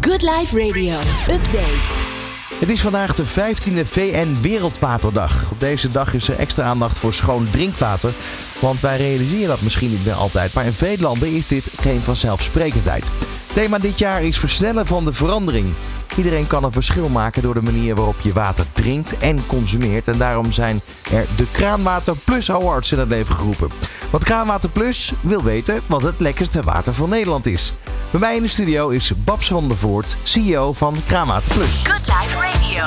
Good Life Radio. Update. Het is vandaag de 15e VN Wereldwaterdag. Op deze dag is er extra aandacht voor schoon drinkwater. Want wij realiseren dat misschien niet meer altijd, maar in veel landen is dit geen vanzelfsprekendheid. Thema dit jaar is versnellen van de verandering. Iedereen kan een verschil maken door de manier waarop je water drinkt en consumeert. En daarom zijn er de Kraanwater Plus Awards in het leven geroepen. Want Kraanwater Plus wil weten wat het lekkerste water van Nederland is. Bij mij in de studio is Babs van der Voort, CEO van Kraanwater Plus. Good Life Radio.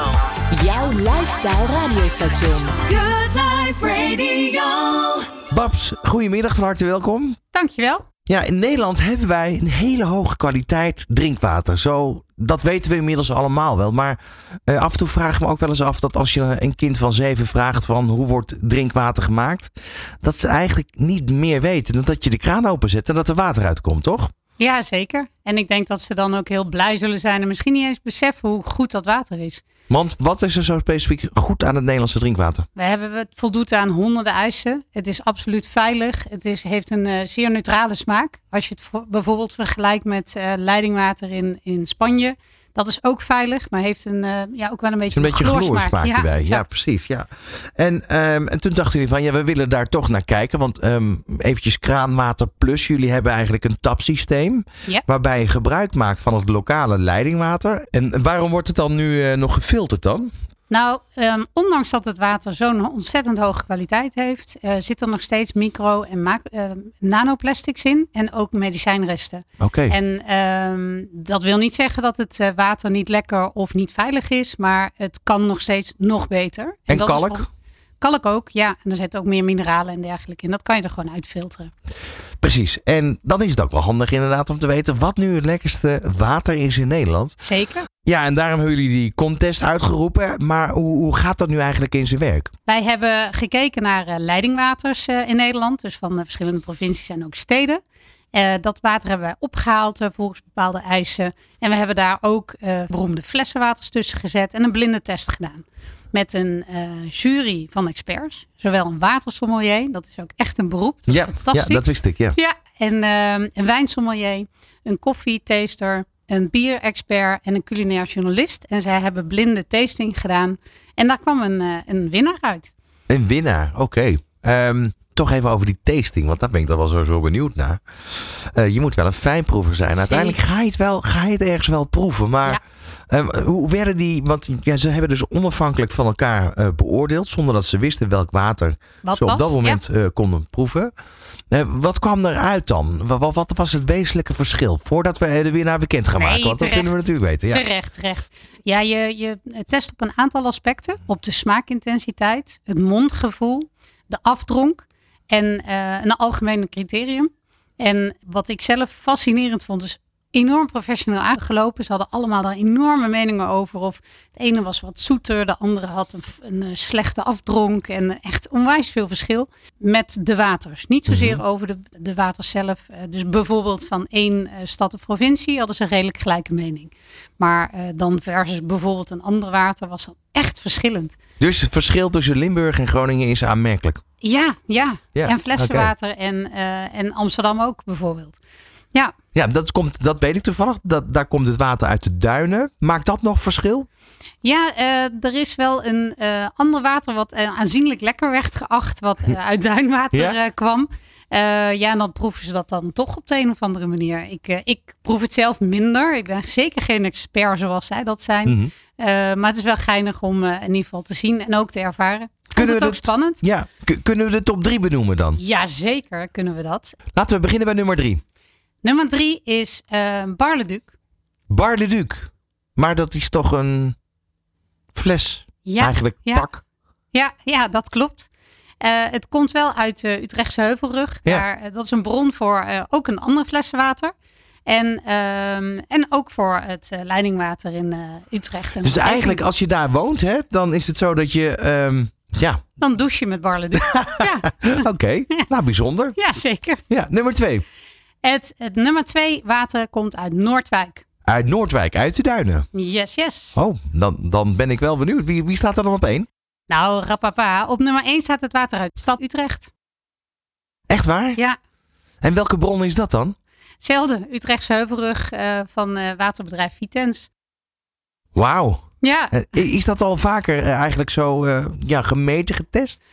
Jouw lifestyle radiostation. Good Life Radio. Babs, goedemiddag, van harte welkom. Dankjewel. Ja, in Nederland hebben wij een hele hoge kwaliteit drinkwater. Zo, dat weten we inmiddels allemaal wel. Maar eh, af en toe vraag ik me ook wel eens af dat als je een kind van zeven vraagt van hoe wordt drinkwater gemaakt, dat ze eigenlijk niet meer weten dan dat je de kraan openzet en dat er water uitkomt, toch? Ja, zeker. En ik denk dat ze dan ook heel blij zullen zijn en misschien niet eens beseffen hoe goed dat water is. Want wat is er zo specifiek goed aan het Nederlandse drinkwater? We hebben het voldoet aan honderden eisen. Het is absoluut veilig. Het is, heeft een eh, zeer neutrale smaak. Als je het voor- bijvoorbeeld vergelijkt met eh, leidingwater in, in Spanje. Dat is ook veilig, maar heeft een, eh, ja, ook wel een beetje is een beetje Ja, bij. Ja, precies. Ja. En, ehm, en toen dachten jullie van, ja, we willen daar toch naar kijken. Want ehm eventjes kraanwater plus, jullie hebben eigenlijk een tapsysteem. Ja. Waarbij je gebruik maakt van het lokale leidingwater. En waarom wordt het dan nu eh, nog gefilterd dan? Nou, ehm, ondanks dat het water zo'n ontzettend hoge kwaliteit heeft, eh, zit er nog steeds micro- en eh, nanoplastics in en ook medicijnresten. Oké. En ehm, dat wil niet zeggen dat het eh, water niet lekker of niet veilig is, maar het kan nog steeds nog beter. En dat kalk? Kalk ook, ja. En er zitten ook meer mineralen en dergelijke in. Dat kan je er gewoon uitfilteren. Precies. En dan is het ook wel handig inderdaad om te weten wat nu het lekkerste water is in Nederland. Zeker. Ja, en daarom hebben jullie die contest uitgeroepen. Maar hoe, hoe gaat dat nu eigenlijk in zijn werk? Wij hebben gekeken naar eh, leidingwaters eh, in Nederland, dus van de verschillende provincies en ook steden. Eh, dat water hebben wij opgehaald eh, volgens bepaalde eisen. En we hebben daar ook beroemde flessenwaters tussen gezet en een blinde test gedaan. Met een jury van experts, zowel een watersommelier, dat is ook echt een beroep, dat is ja, fantastisch. ja, dat wist ik. Ja. Ja, en een wijnsommelier, een koffietaster, een bierexpert en een culinair journalist. En zij hebben blinde tasting gedaan. En daar kwam een, eh, een winnaar uit. Een winnaar, oké. Ehm, toch even over die tasting, want daar ben ik dan wel zo, zo benieuwd naar. Eh, je moet wel een fijnproever zijn. Uiteindelijk ga je het, wel, ga je het ergens wel proeven. Maar Ja. Ehm, hoe werden die, want ja, ze hebben dus onafhankelijk van elkaar eh, beoordeeld, zonder dat ze wisten welk water Wat ze op was? dat moment eh, konden proeven. Eh, wat kwam eruit dan? Wat, wat was het wezenlijke verschil? Voordat we eh, de winnaar bekend gaan Nee, maken, want dat kunnen we natuurlijk weten. Ja, Ja. Terecht, terecht. Ja, je, je test op een aantal aspecten. Op de smaakintensiteit, het mondgevoel, de afdronk en eh, een algemene criterium. En wat ik zelf fascinerend vond, is enorm professioneel aangelopen. Ze hadden allemaal daar enorme meningen over. Of het ene was wat zoeter, de andere had een, een eh, slechte afdronk. En echt onwijs veel verschil met de waters. Niet zozeer over de, de waters zelf. Eh, Dus bijvoorbeeld van één eh, stad of provincie hadden ze een redelijk gelijke mening. Maar dan versus bijvoorbeeld een ander water was dat echt verschillend. Dus het verschil tussen Limburg en Groningen is aanmerkelijk. Ja, ja. Ja, en flessenwater en, en Amsterdam ook bijvoorbeeld. Ja, Ja, dat, komt, dat weet ik toevallig. Dat, daar komt het water uit de duinen. Maakt dat nog verschil? Ja, eh, er is wel een eh, ander water wat eh, aanzienlijk lekker werd geacht, wat uit duinwater Ja? kwam. Ja, en dan proeven ze dat dan toch op de een of andere manier. Ik, ik proef het zelf minder. Ik ben zeker geen expert zoals zij dat zijn. Mhm. Maar het is wel geinig om in ieder geval te zien en ook te ervaren. Kunnen het we ook dat- spannend? Ja, kunnen we de top 3 benoemen dan? Ja, zeker kunnen we dat. Laten we beginnen bij nummer 3. Nummer drie is uh, Barleduc. Bar de Duc. Maar dat is toch een fles Ja, eigenlijk ja. pak. Ja, ja, dat klopt. Eh, het komt wel uit de Utrechtse Heuvelrug. Ja. Daar, eh, dat is een bron voor eh, ook een ander flessenwater. En, ehm, en ook voor het eh, leidingwater in eh, Utrecht. En Dus eigenlijk als je daar woont, hè, dan is het zo dat je... ehm, ja, Dan douche je met Barleduc. ja, oké. Nou, bijzonder. ja, zeker. Ja, nummer 2. Het, het nummer twee water komt uit Noordwijk. Uit Noordwijk, uit de duinen. Yes, yes. Oh, dan, dan ben ik wel benieuwd. Wie, wie staat er dan op één? Nou, rapapa. Op nummer 1 staat het water uit stad Utrecht. Echt waar? Ja. En welke bron is dat dan? Hetzelfde, Utrechtse Heuvelrug uh, van uh, waterbedrijf Vitens. Wauw. Ja. Uh, is dat al vaker eigenlijk zo ja, gemeten, getest?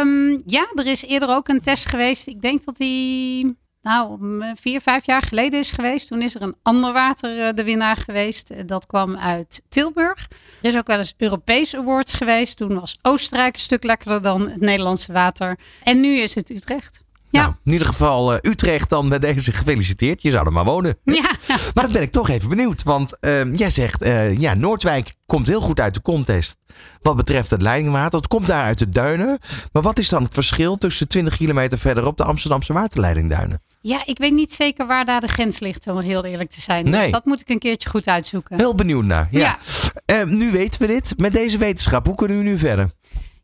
Um, ja, er is eerder ook een test geweest. Ik denk dat die nou, vier, vijf jaar geleden is geweest. Toen is er een ander water de winnaar geweest. Dat kwam uit Tilburg. Er is ook wel eens Europees Awards geweest. Toen was Oostenrijk een stuk lekkerder dan het Nederlandse water. En nu is het Utrecht. Ja. Nou, in ieder geval uh, Utrecht dan met deze gefeliciteerd. Je zou er maar wonen. Ja. Maar dan ben ik toch even benieuwd. Want uh, jij zegt, uh, ja, Noordwijk komt heel goed uit de contest. Wat betreft het leidingwater. Het komt daar uit de duinen. Maar wat is dan het verschil tussen 20 kilometer verderop de Amsterdamse waterleidingduinen? Ja, ik weet niet zeker waar daar de grens ligt, om heel eerlijk te zijn. Nee. Dus dat moet ik een keertje goed uitzoeken. Heel benieuwd naar. Ja. ja. nu weten we dit. Met deze wetenschap, hoe kunnen we nu verder?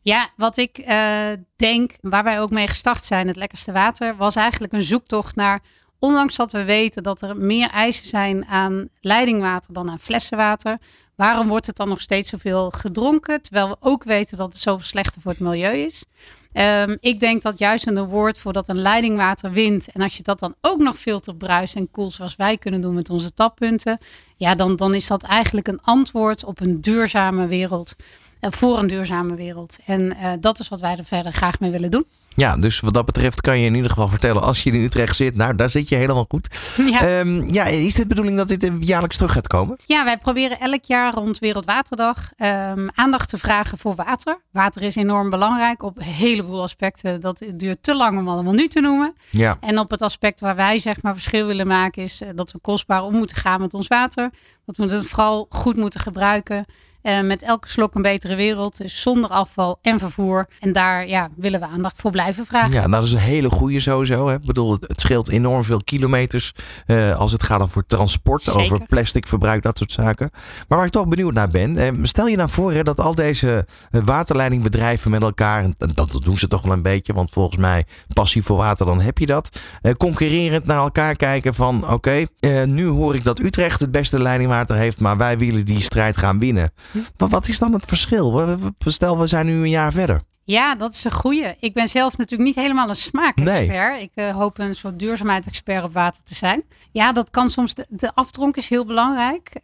Ja, wat ik uh, denk, waar wij ook mee gestart zijn, het lekkerste water, was eigenlijk een zoektocht naar, ondanks dat we weten dat er meer eisen zijn aan leidingwater dan aan flessenwater, waarom wordt het dan nog steeds zoveel gedronken, terwijl we ook weten dat het zoveel slechter voor het milieu is. Um, ik denk dat juist een woord voordat een leidingwater wint. En als je dat dan ook nog filterbruis en koel zoals wij kunnen doen met onze tappunten. Ja, dan, dan is dat eigenlijk een antwoord op een duurzame wereld. Uh, voor een duurzame wereld. En uh, dat is wat wij er verder graag mee willen doen. Ja, dus wat dat betreft kan je in ieder geval vertellen als je in Utrecht zit. Nou, daar zit je helemaal goed. Ja, um, ja is dit de bedoeling dat dit jaarlijks terug gaat komen? Ja, wij proberen elk jaar rond Wereldwaterdag um, aandacht te vragen voor water. Water is enorm belangrijk op een heleboel aspecten. Dat duurt te lang om allemaal nu te noemen. Ja. En op het aspect waar wij zeg maar verschil willen maken is dat we kostbaar om moeten gaan met ons water. Dat we het vooral goed moeten gebruiken. Uh, met elke slok een betere wereld. Dus zonder afval en vervoer. En daar ja, willen we aandacht voor blijven vragen. Ja, dat is een hele goede sowieso. Hè? Ik bedoel, het, het scheelt enorm veel kilometers uh, als het gaat over transport, Zeker. over plastic verbruik, dat soort zaken. Maar waar ik toch benieuwd naar ben, uh, stel je nou voor hè, dat al deze waterleidingbedrijven met elkaar, en dat doen ze toch wel een beetje, want volgens mij passie voor water, dan heb je dat, concurrerend naar elkaar kijken van oké, okay, nu hoor ik dat Utrecht het beste leidingwater heeft, maar wij willen die strijd gaan winnen. Maar wat is dan het verschil? Stel, we zijn nu een jaar verder. Ja, dat is een goeie. Ik ben zelf natuurlijk niet helemaal een smaakexpert. Nee. Ik uh, hoop een soort duurzaamheidsexpert op water te zijn. Ja, dat kan soms. De, de afdronk is heel belangrijk. Um,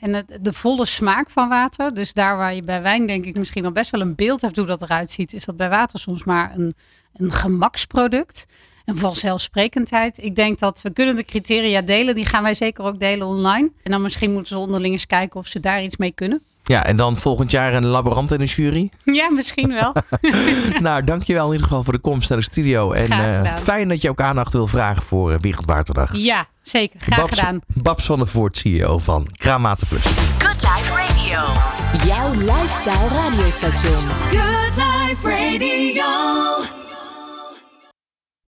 en het, de volle smaak van water. Dus daar waar je bij wijn denk ik misschien al best wel een beeld hebt hoe dat eruit ziet. Is dat bij water soms maar een, een gemaksproduct. Een vanzelfsprekendheid. Ik denk dat we kunnen de criteria delen. Die gaan wij zeker ook delen online. En dan misschien moeten ze onderling eens kijken of ze daar iets mee kunnen. Ja, en dan volgend jaar een laborant in de jury? Ja, misschien wel. nou, dankjewel in ieder geval voor de komst naar de studio. En uh, fijn dat je ook aandacht wil vragen voor uh, Wereldwaterdag. Ja, zeker. Graag Babs, gedaan. Babs van der Voort, CEO van Kraamwater Plus. Good Life Radio. Jouw lifestyle radiostation. Good Life Radio.